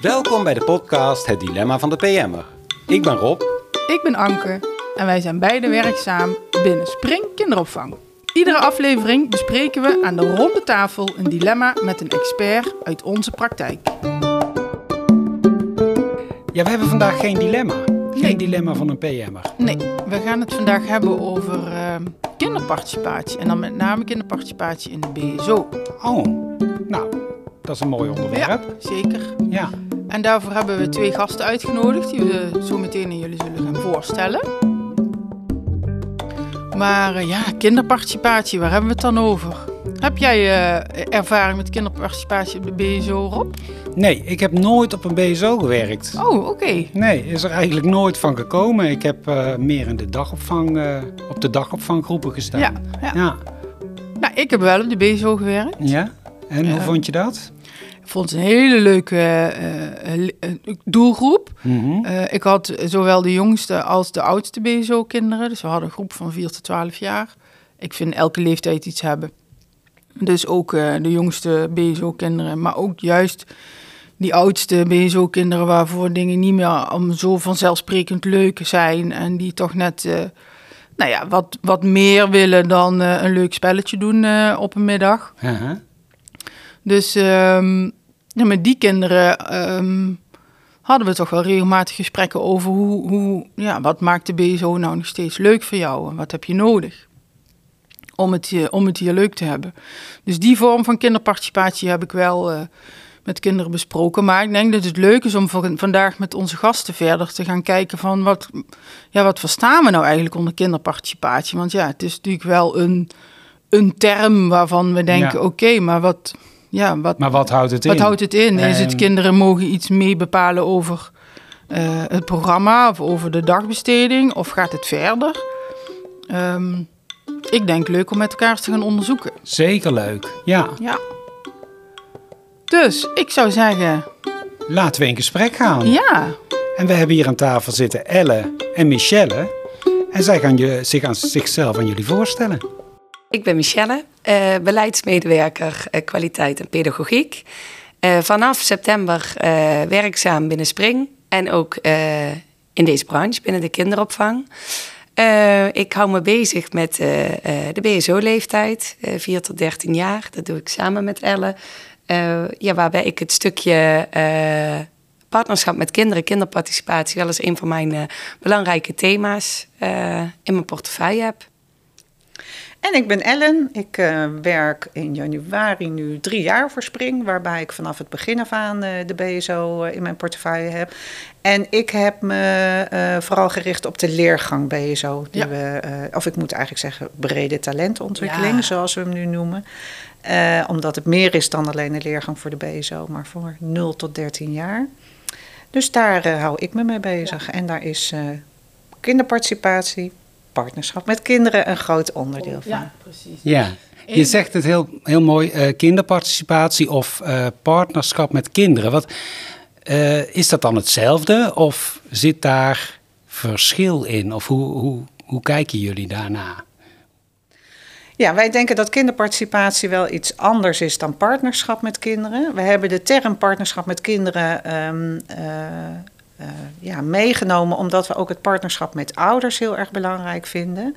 Welkom bij de podcast Het Dilemma van de PM'er. Ik ben Rob. Ik ben Anke en wij zijn beide werkzaam binnen Spring Kinderopvang. Iedere aflevering bespreken we aan de ronde tafel een dilemma met een expert uit onze praktijk. Ja, we hebben vandaag geen dilemma. Geen Nee. dilemma van een PM'er. Nee, we gaan het vandaag hebben over eh, kinderparticipatie en dan met name kinderparticipatie in de BSO. Oh, nou, dat is een mooi onderwerp. Ja, zeker. Ja. En daarvoor hebben we twee gasten uitgenodigd die we zo meteen aan jullie zullen gaan voorstellen. Maar eh, ja, kinderparticipatie, waar hebben we het dan over? Heb jij eh, ervaring met kinderparticipatie op de BSO, Rob? Nee, ik heb nooit op een BSO gewerkt. Oh, oké. Nee, is er eigenlijk nooit van gekomen. Ik heb eh, meer in de dagopvang, eh, op de dagopvanggroepen gestaan. Ja, ja. Ja. Nou, ik heb wel op de BSO gewerkt. Ja? En hoe vond je dat? Ik vond het een hele leuke doelgroep. Eh, ik had zowel de jongste als de oudste BSO-kinderen. Dus we hadden een groep van 4 tot 12 jaar. Ik vind elke leeftijd iets hebben. Dus ook eh, de jongste BSO-kinderen, maar ook juist die oudste BSO-kinderen waarvoor dingen niet meer om zo vanzelfsprekend leuk zijn. En die toch net eh, nou ja, wat, wat meer willen dan eh, een leuk spelletje doen op een middag. Aha. Dus ehm, ja, met die kinderen ehm, hadden we toch wel regelmatig gesprekken over hoe, hoe, ja, wat maakt de BSO nou nog steeds leuk voor jou en wat heb je nodig om het, hier- om het hier leuk te hebben. Dus die vorm van kinderparticipatie heb ik wel eh, met kinderen besproken. Maar ik denk dat het leuk is om van- vandaag met onze gasten verder te gaan kijken van wat, ja, wat verstaan we nou eigenlijk onder kinderparticipatie? Want ja, het is natuurlijk wel een, een term waarvan we denken, Ja. oké, maar wat, ja, wat, Maar wat houdt het in? wat houdt het in? Is het En- kinderen mogen iets mee bepalen over eh, het programma of over de dagbesteding? Of gaat het verder? Ehm, ik denk leuk om met elkaar eens te gaan onderzoeken. Zeker leuk. Ja, Ja. Dus ik zou zeggen, laten we in gesprek gaan. ja. En we hebben hier aan tafel zitten Elle en Michelle. En zij gaan je, zich aan zichzelf aan jullie voorstellen. Ik ben Michelle, eh, beleidsmedewerker eh, kwaliteit en pedagogiek. Eh, vanaf september eh, werkzaam binnen Spring en ook eh, in deze branche, binnen de kinderopvang. Eh, ik hou me bezig met eh, eh, de BSO-leeftijd, eh 4 tot 13 jaar. Dat doe ik samen met Elle. Ja, waarbij ik het stukje partnerschap met kinderen, kinderparticipatie, wel eens een van mijn belangrijke thema's in mijn portefeuille heb. En ik ben Ellen. Ik eh, werk in januari nu drie jaar voor Spring, waarbij ik vanaf het begin af aan eh, de BSO eh, in mijn portefeuille heb. En ik heb me vooral gericht op de leergang BSO. Die Ja. we, of ik moet eigenlijk zeggen brede talentontwikkeling, Ja. zoals we hem nu noemen. Omdat het meer is dan alleen een leergang voor de BSO, maar voor 0 tot 13 jaar. Dus daar hou ik me mee bezig. En daar is kinderparticipatie, partnerschap met kinderen een groot onderdeel van. precies. Ja, je zegt het heel, heel mooi, eh, kinderparticipatie of eh, partnerschap met kinderen. Wat, eh, is dat dan hetzelfde of zit daar verschil in? Of hoe, hoe, hoe kijken jullie daarna? Ja, wij denken dat kinderparticipatie wel iets anders is dan partnerschap met kinderen. We hebben de term partnerschap met kinderen ehm, eh, eh, ja, meegenomen omdat we ook het partnerschap met ouders heel erg belangrijk vinden.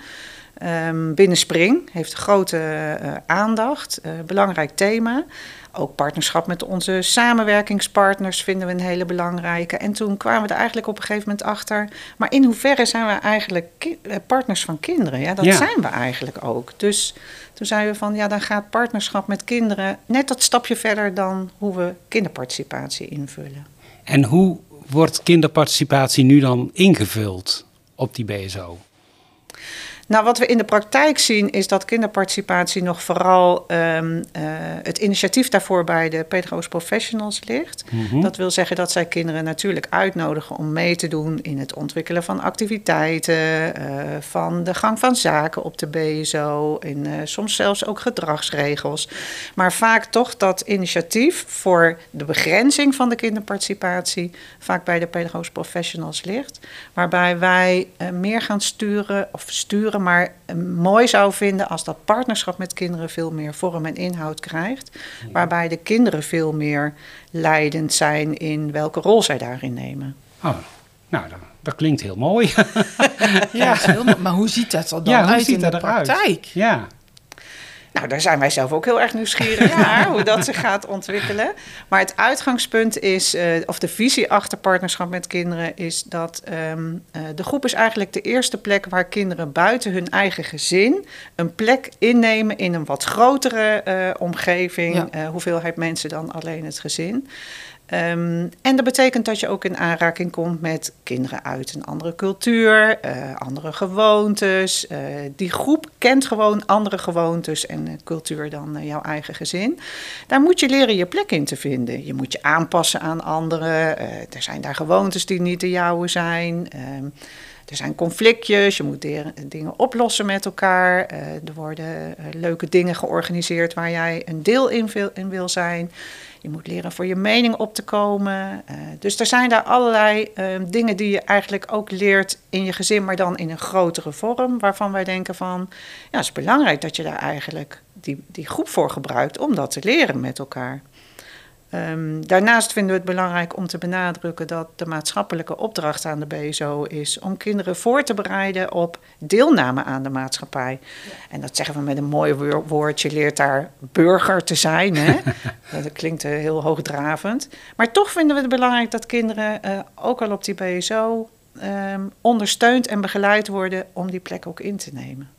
Ehm, binnen Spring heeft grote eh, aandacht, eh, belangrijk thema. Ook partnerschap met onze samenwerkingspartners vinden we een hele belangrijke. En toen kwamen we er eigenlijk op een gegeven moment achter. Maar in hoeverre zijn we eigenlijk eh, partners van kinderen? Ja, dat Ja. zijn we eigenlijk ook. Dus toen zeiden we van ja, dan gaat partnerschap met kinderen net dat stapje verder dan hoe we kinderparticipatie invullen. En hoe wordt kinderparticipatie nu dan ingevuld op die BSO? Nou, wat we in de praktijk zien is dat kinderparticipatie nog vooral ehm, eh, het initiatief daarvoor bij de pedagogisch professionals ligt. Mhm. Dat wil zeggen dat zij kinderen natuurlijk uitnodigen om mee te doen in het ontwikkelen van activiteiten, eh, van de gang van zaken op de BSO en eh, soms zelfs ook gedragsregels. Maar vaak toch dat initiatief voor de begrenzing van de kinderparticipatie vaak bij de pedagogisch professionals ligt. Waarbij wij meer gaan sturen of sturen Maar eh, mooi zou vinden als dat partnerschap met kinderen veel meer vorm en inhoud krijgt. Waarbij de kinderen veel meer leidend zijn in welke rol zij daarin nemen. Oh, nou, dat, dat klinkt heel mooi. Ja, heel mooi. maar hoe ziet dat er dan Ja, hoe uit ziet in dat de eruit? praktijk? ja. Nou, daar zijn wij zelf ook heel erg nieuwsgierig naar, hoe dat zich gaat ontwikkelen. Maar het uitgangspunt is, eh, of de visie achter partnerschap met kinderen, is dat ehm, eh, de groep is eigenlijk de eerste plek waar kinderen buiten hun eigen gezin een plek innemen in een wat grotere eh, omgeving. Ja. hoeveelheid mensen dan alleen het gezin. Ehm, en dat betekent dat je ook in aanraking komt met kinderen uit een andere cultuur, eh, andere gewoontes. Eh, die groep kent gewoon andere gewoontes en cultuur dan eh, jouw eigen gezin. Daar moet je leren je plek in te vinden. Je moet je aanpassen aan anderen. Er zijn daar gewoontes die niet de jouwe zijn. Ehm, er zijn conflictjes, je moet dingen oplossen met elkaar. Er worden leuke dingen georganiseerd waar jij een deel in wil zijn. Je moet leren voor je mening op te komen. Eh, dus er zijn daar allerlei eh, dingen die je eigenlijk ook leert in je gezin, maar dan in een grotere vorm. Waarvan wij denken van, ja, het is belangrijk dat je daar eigenlijk die, die groep voor gebruikt om dat te leren met elkaar. Ehm, daarnaast vinden we het belangrijk om te benadrukken dat de maatschappelijke opdracht aan de BSO is om kinderen voor te bereiden op deelname aan de maatschappij. En dat zeggen we met een mooi woor- woord. Je leert daar burger te zijn. Hè? dat klinkt eh, heel hoogdravend. Maar toch vinden we het belangrijk dat kinderen eh, ook al op die BSO ehm, ondersteund en begeleid worden om die plek ook in te nemen.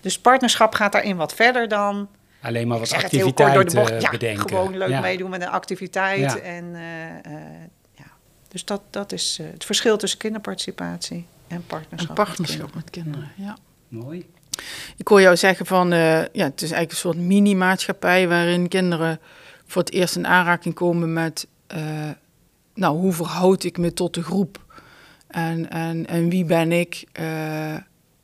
Dus partnerschap gaat daarin wat verder dan Alleen maar wat activiteiten bocht. Ja, bedenken. gewoon leuk Ja. meedoen met een activiteit. Ja. En, eh, eh, ja. Dus dat, dat is eh, het verschil tussen kinderparticipatie en partnerschap. Partnerschap met kinderen, ja. Mooi. Ik hoor jou zeggen van, eh, ja, het is eigenlijk een soort mini-maatschappij waarin kinderen voor het eerst in aanraking komen met, eh, nou, hoe verhoud ik me tot de groep? En, en, en wie ben ik? eh,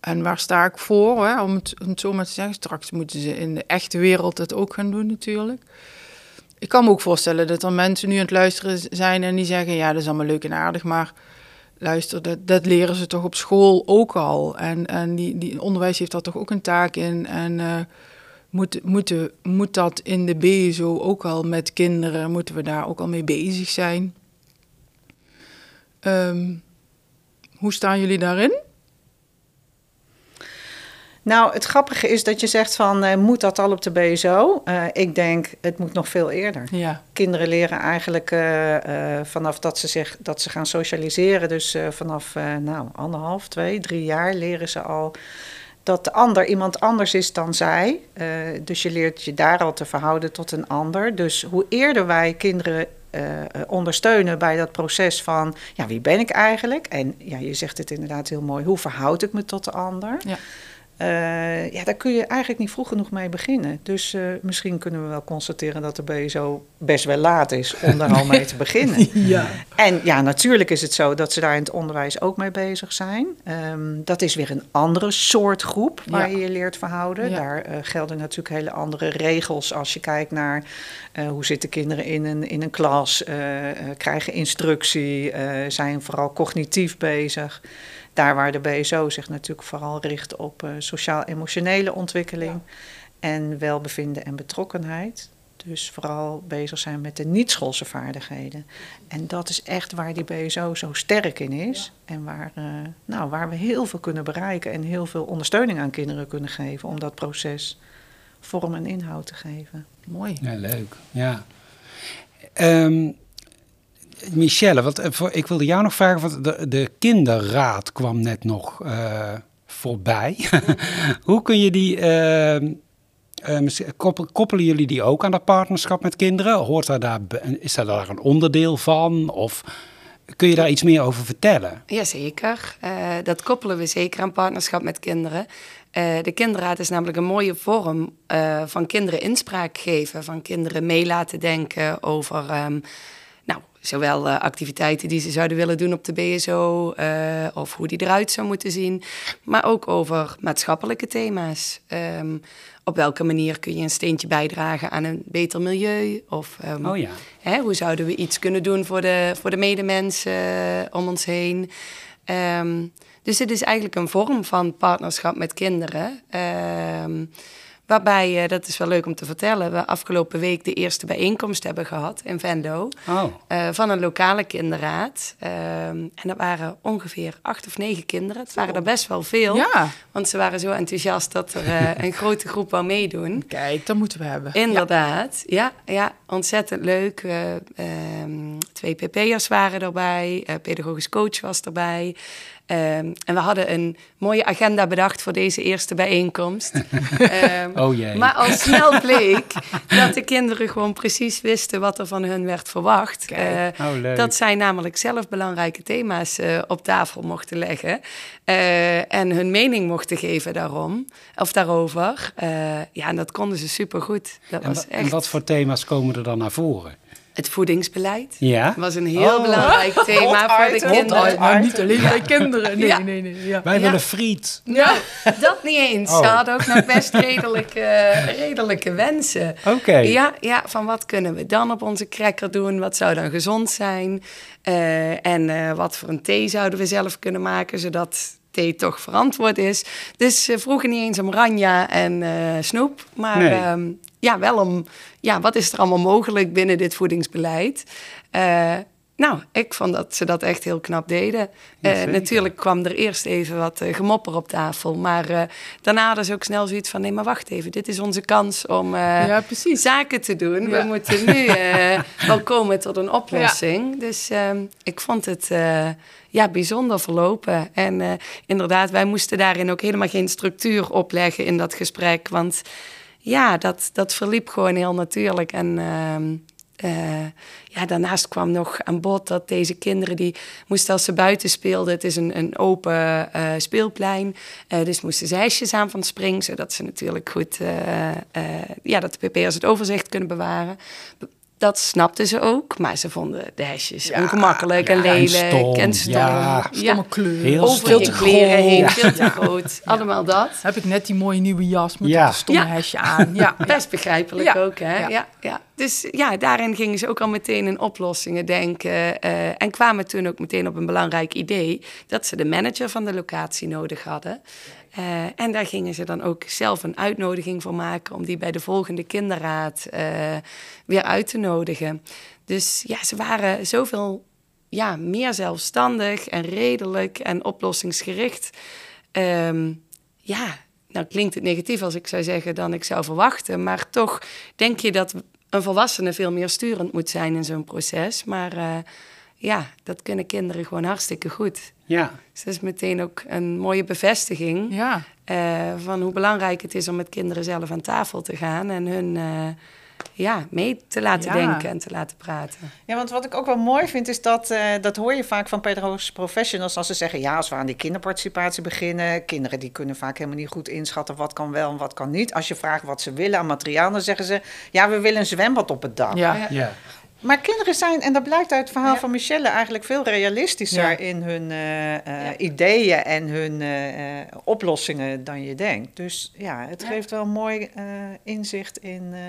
en waar sta ik voor? Hè? Om, het, om zo maar te zeggen. Straks moeten ze in de echte wereld het ook gaan doen natuurlijk. Ik kan me ook voorstellen dat er mensen nu aan het luisteren zijn en die zeggen... ja, dat is allemaal leuk en aardig, maar luister, dat, dat leren ze toch op school ook al. En, en die, die onderwijs heeft daar toch ook een taak in. En moet, moet, moet dat in de BSO ook al met kinderen, moeten we daar ook al mee bezig zijn? Ehm, hoe staan jullie daarin? Nou, het grappige is dat je zegt van, eh, moet dat al op de BSO? Eh, ik denk, het moet nog veel eerder. Ja, Kinderen leren eigenlijk eh, vanaf dat ze, zich, dat ze gaan socialiseren, dus vanaf nou, anderhalf, twee, drie jaar leren ze al dat de ander iemand anders is dan zij. Dus je leert je daar al te verhouden tot een ander. Dus hoe eerder wij kinderen ondersteunen bij dat proces van, ja, wie ben ik eigenlijk? En ja, je zegt het inderdaad heel mooi, hoe verhoud ik me tot de ander? Ja. Eh, ja, daar kun je eigenlijk niet vroeg genoeg mee beginnen. Dus eh, misschien kunnen we wel constateren dat de BSO best wel laat is om daar al mee te beginnen. ja. En ja, natuurlijk is het zo dat ze daar in het onderwijs ook mee bezig zijn. Ehm, dat is weer een andere soort groep waar Ja. je je leert verhouden. Ja. Daar eh, gelden natuurlijk hele andere regels als je kijkt naar hoe zitten kinderen in een, in een klas, krijgen instructie, zijn vooral cognitief bezig. Daar waar de BSO zich natuurlijk vooral richt op eh, sociaal-emotionele ontwikkeling en welbevinden en betrokkenheid. Dus vooral bezig zijn met de niet-schoolse vaardigheden. En dat is echt waar die BSO zo sterk in is. En waar, eh, nou, waar we heel veel kunnen bereiken en heel veel ondersteuning aan kinderen kunnen geven om dat proces vorm en inhoud te geven. Mooi. Ja, leuk. Ja. Ehm, Michelle, wat, eh, ik wilde jou nog vragen, want de, de kinderraad kwam net nog eh, voorbij. Hoe kun je die, eh, koppelen jullie die ook aan dat partnerschap met kinderen? Hoort daar, daar, is daar, daar een onderdeel van? Of kun je daar iets meer over vertellen? Jazeker, dat koppelen we zeker aan partnerschap met kinderen. De kinderraad is namelijk een mooie vorm van kinderen inspraak geven, van kinderen mee laten denken over ehm, zowel eh, activiteiten die ze zouden willen doen op de BSO eh, of hoe die eruit zou moeten zien, maar ook over maatschappelijke thema's. Ehm, op welke manier kun je een steentje bijdragen aan een beter milieu? Of ehm, Oh ja. Hè, hoe zouden we iets kunnen doen voor de, voor de medemensen om ons heen? Ehm, dus het is eigenlijk een vorm van partnerschap met kinderen. Ehm, Waarbij, uh, dat is wel leuk om te vertellen, we afgelopen week de eerste bijeenkomst hebben gehad in Venlo. Oh. Uh, van een lokale kinderraad. Uh, en dat waren ongeveer acht of negen kinderen. Het waren er best wel veel. Ja. Want ze waren zo enthousiast dat er eh, een grote groep wou meedoen. Kijk, dat moeten we hebben. Inderdaad. Ja, ja, ja ontzettend leuk. Ehm, twee PP'ers waren erbij. pedagogisch coach was erbij. Um, en we hadden een mooie agenda bedacht voor deze eerste bijeenkomst. um, oh jee. Maar al snel bleek dat de kinderen gewoon precies wisten wat er van hun werd verwacht. Uh, oh, dat zij namelijk zelf belangrijke thema's uh, op tafel mochten leggen. Uh, en hun mening mochten geven daarom, of daarover. ja, en dat konden ze supergoed. Dat en, was echt... en wat voor thema's komen er dan naar voren? Het voedingsbeleid ja? was een heel oh. belangrijk thema voor de kinderen. Maar niet alleen bij kinderen. Nee, ja. nee, nee. Ja. Wij willen friet. Nou, dat niet eens. Oh. Ze hadden ook nog best redelijke, redelijke wensen. Oké. Okay. Ja, ja, van wat kunnen we dan op onze cracker doen? Wat zou dan gezond zijn? Uh, en uh, wat voor een thee zouden we zelf kunnen maken, zodat thee toch verantwoord is. Dus ze vroegen niet eens om ranja en uh, snoep, maar nee. um, ja, wel om ja, wat is er allemaal mogelijk binnen dit voedingsbeleid. Uh, nou, ik vond dat ze dat echt heel knap deden. Uh, natuurlijk kwam er eerst even wat uh, gemopper op tafel. Maar uh, daarna hadden ze ook snel zoiets van... nee, maar wacht even, dit is onze kans om ja, zaken te doen. Ja. We moeten nu wel komen tot een oplossing. Dus ehm, ik vond het ja, bijzonder verlopen. En inderdaad, wij moesten daarin ook helemaal geen structuur opleggen in dat gesprek. Want ja, dat, dat verliep gewoon heel natuurlijk. En uh, uh, ja, daarnaast kwam nog aan bod dat deze kinderen die moesten als ze buiten speelden, het is een, een open uh, speelplein, dus moesten ze hesjes aan van spring, zodat ze natuurlijk goed, ja, dat de PP'ers het overzicht kunnen bewaren. Dat snapten ze ook, maar ze vonden de hesjes ja, ongemakkelijk en lelijk en stom. En stom. Ja, stomme kleur. Heel Over stom. je kleren heen, veel te groot. Allemaal dat. Heb ik net die mooie nieuwe jas met Ja. dat stomme Ja. hesje aan. Ja, Best begrijpelijk Ja. ook, hè? Ja. Ja. Ja, Dus ja, daarin gingen ze ook al meteen in oplossingen denken. eh, en kwamen toen ook meteen op een belangrijk idee... dat ze de manager van de locatie nodig hadden. Eh, en daar gingen ze dan ook zelf een uitnodiging voor maken... om die bij de volgende kinderraad eh, weer uit te nodigen. Dus ja, ze waren zoveel ja, meer zelfstandig en redelijk en oplossingsgericht... Ehm, ja, nou klinkt het negatief als ik zou zeggen dan ik zou verwachten. Maar toch denk je dat een volwassene veel meer sturend moet zijn in zo'n proces. Maar uh, ja, dat kunnen kinderen gewoon hartstikke goed. Ja. Dus dat is meteen ook een mooie bevestiging ja. uh, van hoe belangrijk het is om met kinderen zelf aan tafel te gaan en hun uh, ja, mee te laten Ja. denken en te laten praten. Ja, want wat ik ook wel mooi vind is dat, eh, dat hoor je vaak van pedagogische professionals als ze zeggen, ja, als we aan die kinderparticipatie beginnen, kinderen die kunnen vaak helemaal niet goed inschatten wat kan wel en wat kan niet. Als je vraagt wat ze willen aan materiaal, dan zeggen ze, ja, we willen een zwembad op het dak. Ja. Ja. Maar kinderen zijn, en dat blijkt uit het verhaal Ja. van Michelle, eigenlijk veel realistischer Ja. in hun eh, eh, Ja. ideeën en hun eh, eh, oplossingen dan je denkt. Dus ja, het Ja. geeft wel mooi eh, inzicht in. eh,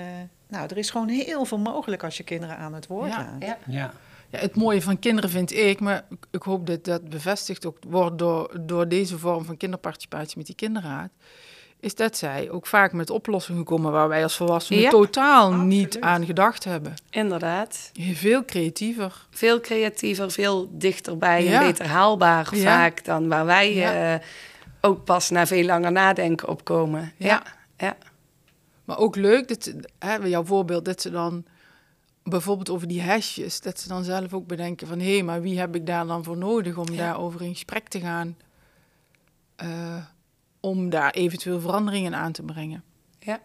nou, er is gewoon heel veel mogelijk als je kinderen aan het woord laat. Ja. Ja. Ja, het mooie van kinderen vind ik, maar ik- ik hoop dat dat bevestigd ook wordt door, door deze vorm van kinderparticipatie met die kinderraad, is dat zij ook vaak met oplossingen komen waar wij als volwassenen Ja, totaal niet aan gedacht hebben. Inderdaad. Veel creatiever. Veel creatiever, veel dichterbij Ja. en beter haalbaar Ja. vaak dan waar wij Ja. eh, ook pas na veel langer nadenken opkomen. Ja. Ja, ja. Maar ook leuk, dat, ze- hè, jouw voorbeeld, dat ze dan bijvoorbeeld over die hesjes, dat ze dan zelf ook bedenken van hé, hey, maar wie heb ik daar dan voor nodig om Ja. daarover in gesprek te gaan, eh, om daar eventueel veranderingen aan te brengen. Ja.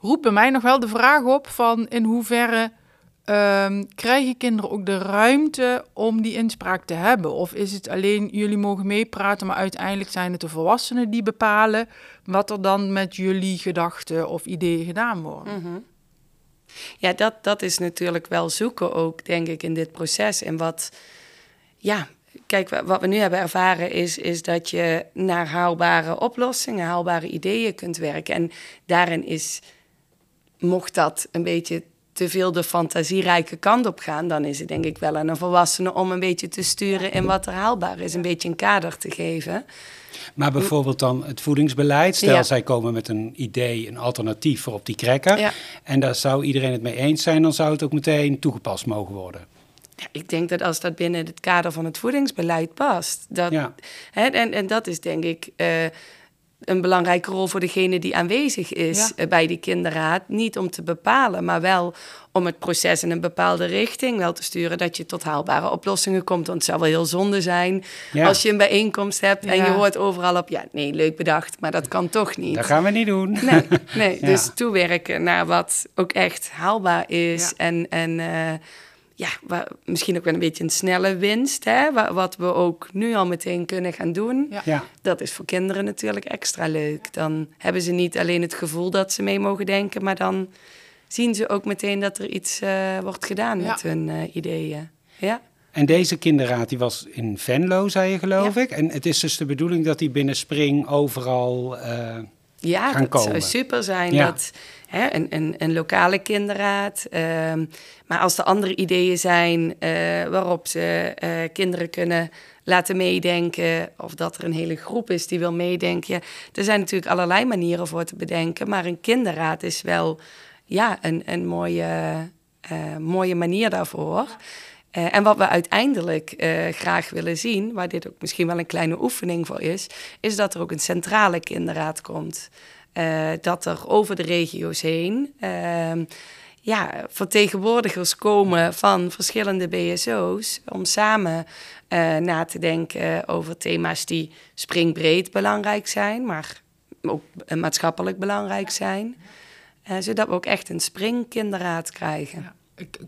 Roept bij mij nog wel de vraag op van in hoeverre ehm, krijgen kinderen ook de ruimte om die inspraak te hebben? Of is het alleen jullie mogen meepraten, maar uiteindelijk zijn het de volwassenen die bepalen wat er dan met jullie gedachten of ideeën gedaan worden? Mhm. Ja, dat, dat is natuurlijk wel zoeken ook, denk ik, in dit proces. En wat, ja, kijk, wa- wat we nu hebben ervaren is, is dat je naar haalbare oplossingen, haalbare ideeën kunt werken. En daarin is, mocht dat een beetje te veel de fantasierijke kant op gaan, dan is het denk ik wel aan een volwassene om een beetje te sturen in wat er haalbaar is, een beetje een kader te geven. Maar bijvoorbeeld dan het voedingsbeleid. Stel, Ja. zij komen met een idee, een alternatief voor op die cracker. Ja. En daar zou iedereen het mee eens zijn, dan zou het ook meteen toegepast mogen worden. Ja, ik denk dat als dat binnen het kader van het voedingsbeleid past, dat, Ja. hè, en, en dat is denk ik eh, een belangrijke rol voor degene die aanwezig is Ja. eh, bij die kinderraad. Niet om te bepalen, maar wel om het proces in een bepaalde richting wel te sturen, dat je tot haalbare oplossingen komt. Want het zou wel heel zonde zijn Ja. als je een bijeenkomst hebt en Ja. je hoort overal op, ja, nee, leuk bedacht, maar dat kan toch niet. Dat gaan we niet doen. Nee, nee. Dus toewerken naar wat ook echt haalbaar is. En, en eh, ja, misschien ook wel een beetje een snelle winst. Hè? wa- Wat we ook nu al meteen kunnen gaan doen. Ja. Ja. Dat is voor kinderen natuurlijk extra leuk. Dan hebben ze niet alleen het gevoel dat ze mee mogen denken, maar dan zien ze ook meteen dat er iets eh, wordt gedaan Ja. met hun eh, ideeën. Ja. En deze kinderraad die was in Venlo, zei je geloof Ja. ik. En het is dus de bedoeling dat die binnen Spring overal... eh, Ja, dat komen. zou super zijn. Ja. Dat, hè, een, een, een lokale kinderraad. ehm, maar als er andere ideeën zijn eh, waarop ze eh, kinderen kunnen laten meedenken... of dat er een hele groep is die wil meedenken... Ja, er zijn natuurlijk allerlei manieren voor te bedenken... maar een kinderraad is wel ja, een, een mooie, eh, mooie manier daarvoor... Eh, en wat we uiteindelijk eh, graag willen zien, waar dit ook misschien wel een kleine oefening voor is, is dat er ook een centrale kinderraad komt. Eh, dat er over de regio's heen ehm, ja, vertegenwoordigers komen van verschillende BSO's om samen na te denken over thema's die springbreed belangrijk zijn, maar ook maatschappelijk belangrijk zijn. Zodat we ook echt een springkinderraad krijgen. Ja, ik,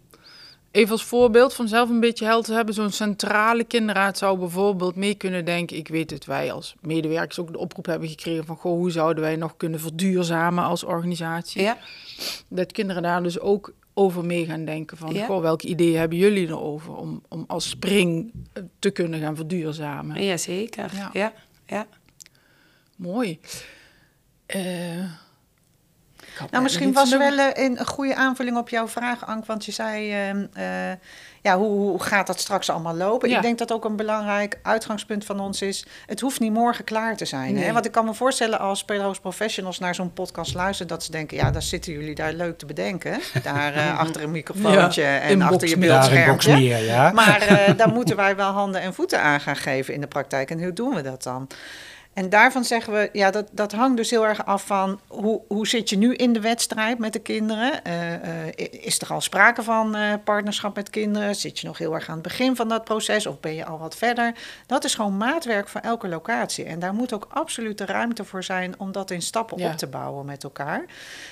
even als voorbeeld van zelf een beetje helder te hebben. Zo'n centrale kinderraad zou bijvoorbeeld mee kunnen denken. Ik weet dat wij als medewerkers ook de oproep hebben gekregen van... Goh, hoe zouden wij nog kunnen verduurzamen als organisatie? Ja. Dat kinderen daar dus ook over mee gaan denken van... Ja. Goh, welke ideeën hebben jullie erover om, om als spring eh, te kunnen gaan verduurzamen? Jazeker. Ja. Ja. Ja. Mooi. Eh, Nou, misschien was de- wel eh, een, een goede aanvulling op jouw vraag, Ank. Want je zei, ehm, eh, ja, hoe, hoe gaat dat straks allemaal lopen? Ja. Ik denk dat ook een belangrijk uitgangspunt van ons is... het hoeft niet morgen klaar te zijn. Hè? Want ik kan me voorstellen als pedagogisch professionals naar zo'n podcast luisteren... dat ze denken, ja, daar zitten jullie daar leuk te bedenken. Daar eh, achter een microfoontje Ja, en achter je beeldschermpje. Ja. Maar daar moeten wij wel handen en voeten aan gaan geven in de praktijk. En hoe doen we dat dan? En daarvan zeggen we, ja, dat, dat hangt dus heel erg af van hoe, hoe zit je nu in de wedstrijd met de kinderen? Eh, eh, is er al sprake van eh, partnerschap met kinderen? Zit je nog heel erg aan het begin van dat proces of ben je al wat verder? Dat is gewoon maatwerk voor elke locatie. En daar moet ook absoluut de ruimte voor zijn om dat in stappen Ja. op te bouwen met elkaar.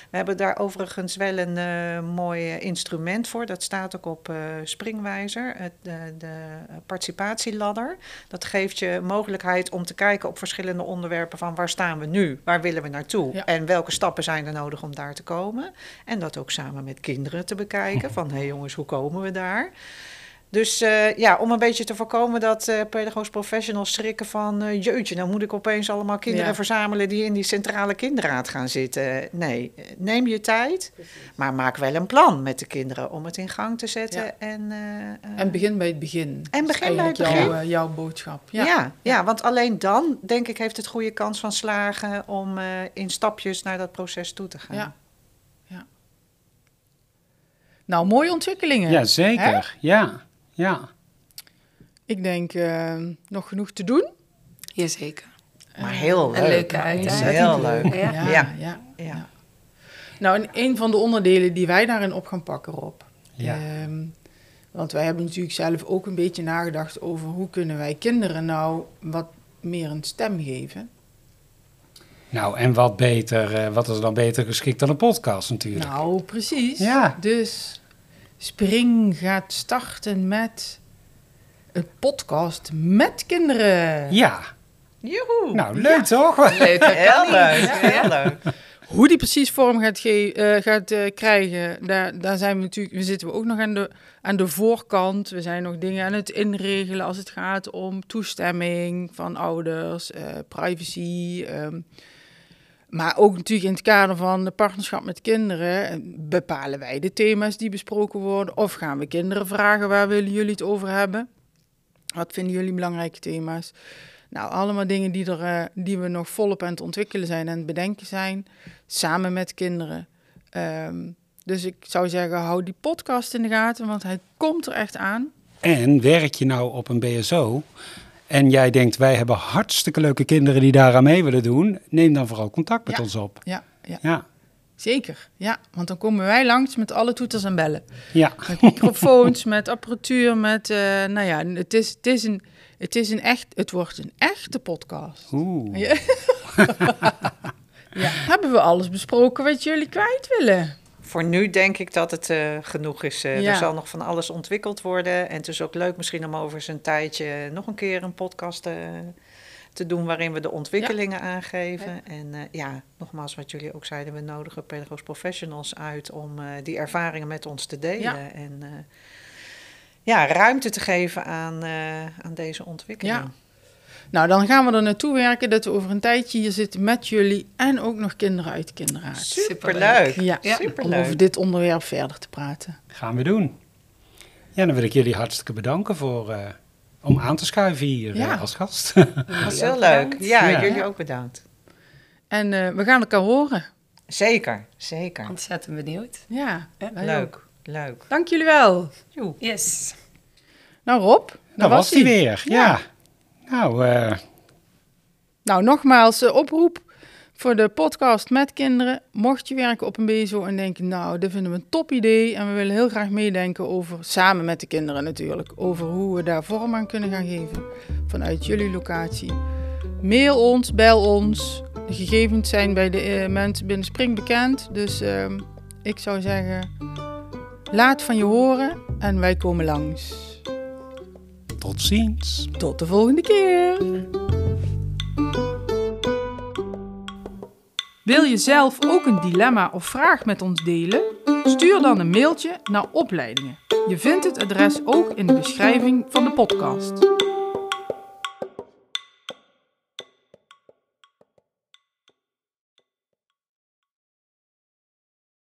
We hebben daar overigens wel een mooi instrument voor. Dat staat ook op Springwijzer, het, de, de participatieladder. Dat geeft je mogelijkheid om te kijken op verschillende onderwerpen van waar staan we nu, waar willen we naartoe Ja. en welke stappen zijn er nodig om daar te komen. En dat ook samen met kinderen te bekijken van hé hey jongens, hoe komen we daar? Dus eh, ja, om een beetje te voorkomen dat eh pedagogisch professionals schrikken van... eh, jeutje, nou moet ik opeens allemaal kinderen Ja. verzamelen... die in die centrale kinderraad gaan zitten. Nee, neem je tijd, maar maak wel een plan met de kinderen... om het in gang te zetten. Ja. En, eh, eh, En begin bij het begin. En begin bij het begin. Jouw, jouw boodschap. ja. Ja. Ja, want alleen dan, denk ik, heeft het goede kans van slagen... om eh, in stapjes naar dat proces toe te gaan. Ja. ja. Nou, mooie ontwikkelingen. Ja, Hè? zeker. Ja, ja. Ik denk eh, nog genoeg te doen. Jazeker. Maar heel leuk. Een leuke Ja, uitdaging. Heel leuk. Ja. Ja, Ja. ja. Ja. Nou, en een van de onderdelen die wij daarin op gaan pakken, Rob. Ja. Ehm, want wij hebben natuurlijk zelf ook een beetje nagedacht over hoe kunnen wij kinderen nou wat meer een stem geven. Nou, en wat beter, eh, wat is dan beter geschikt dan een podcast natuurlijk. Nou, precies. Ja. Dus Spring gaat starten met een podcast met kinderen. Ja, Joehoe. nou leuk toch? Leuk, Heel kan leuk, heel leuk. Hoe die precies vorm gaat, ge- eh, gaat eh, krijgen, daar, daar zijn we natuurlijk, we zitten ook nog aan de, aan de voorkant. We zijn nog dingen aan het inregelen als het gaat om toestemming van ouders, eh, privacy. ehm. Maar ook natuurlijk in het kader van de partnerschap met kinderen eh, bepalen wij de thema's die besproken worden. Of gaan we kinderen vragen waar willen jullie het over hebben? Wat vinden jullie belangrijke thema's? Nou, allemaal dingen die, er, eh, die we nog volop aan het ontwikkelen zijn en bedenken zijn, samen met kinderen. Ehm, dus ik zou zeggen, hou die podcast in de gaten, want hij komt er echt aan. En werk je nou op een BSO en jij denkt, wij hebben hartstikke leuke kinderen die daaraan mee willen doen, neem dan vooral contact met Ja. ons op. Ja, ja, Ja, zeker. Ja, want dan komen wij langs met alle toeters en bellen. ja. Met microfoons, met apparatuur, met, eh, nou ja, het is, het, is een, het is een echt, het wordt een echte podcast. Oeh. Ja. ja. Hebben we alles besproken wat jullie kwijt willen? Voor nu denk ik dat het eh, genoeg is. Eh, Ja. Er zal nog van alles ontwikkeld worden. En het is ook leuk misschien om over zijn tijdje nog een keer een podcast eh, te doen... waarin we de ontwikkelingen aangeven. En ja, nogmaals wat jullie ook zeiden... we nodigen pedagogisch professionals uit om die ervaringen met ons te delen. En ja, ruimte te geven aan, aan deze ontwikkeling. Nou, dan gaan we er naartoe werken dat we over een tijdje hier zitten met jullie en ook nog kinderen uit de kinderraad. Superleuk. Ja, Ja. om Superleuk. over dit onderwerp verder te praten. Gaan we doen. Ja, dan wil ik jullie hartstikke bedanken voor, eh, om aan te schuiven hier Ja. eh, als gast. Dat was heel leuk. Ja, Ja. jullie ook bedankt. En eh, we gaan elkaar horen. Zeker, zeker. Ontzettend benieuwd. Ja, ook. Leuk, leuk. Dank jullie wel. Yes. Nou Rob, daar Dat was die ie. weer. Ja. Nou, eh, Nou, nogmaals, eh, oproep voor de podcast met kinderen. Mocht je werken op een BSO en denken, nou, dit vinden we een top idee. En we willen heel graag meedenken over, samen met de kinderen natuurlijk, over hoe we daar vorm aan kunnen gaan geven vanuit jullie locatie. Mail ons, bel ons. De gegevens zijn bij de eh, mensen binnen Spring bekend. Dus ehm, ik zou zeggen, laat van je horen en wij komen langs. Tot ziens. Tot de volgende keer. Wil je zelf ook een dilemma of vraag met ons delen? Stuur dan een mailtje naar opleidingen. Je vindt het adres ook in de beschrijving van de podcast.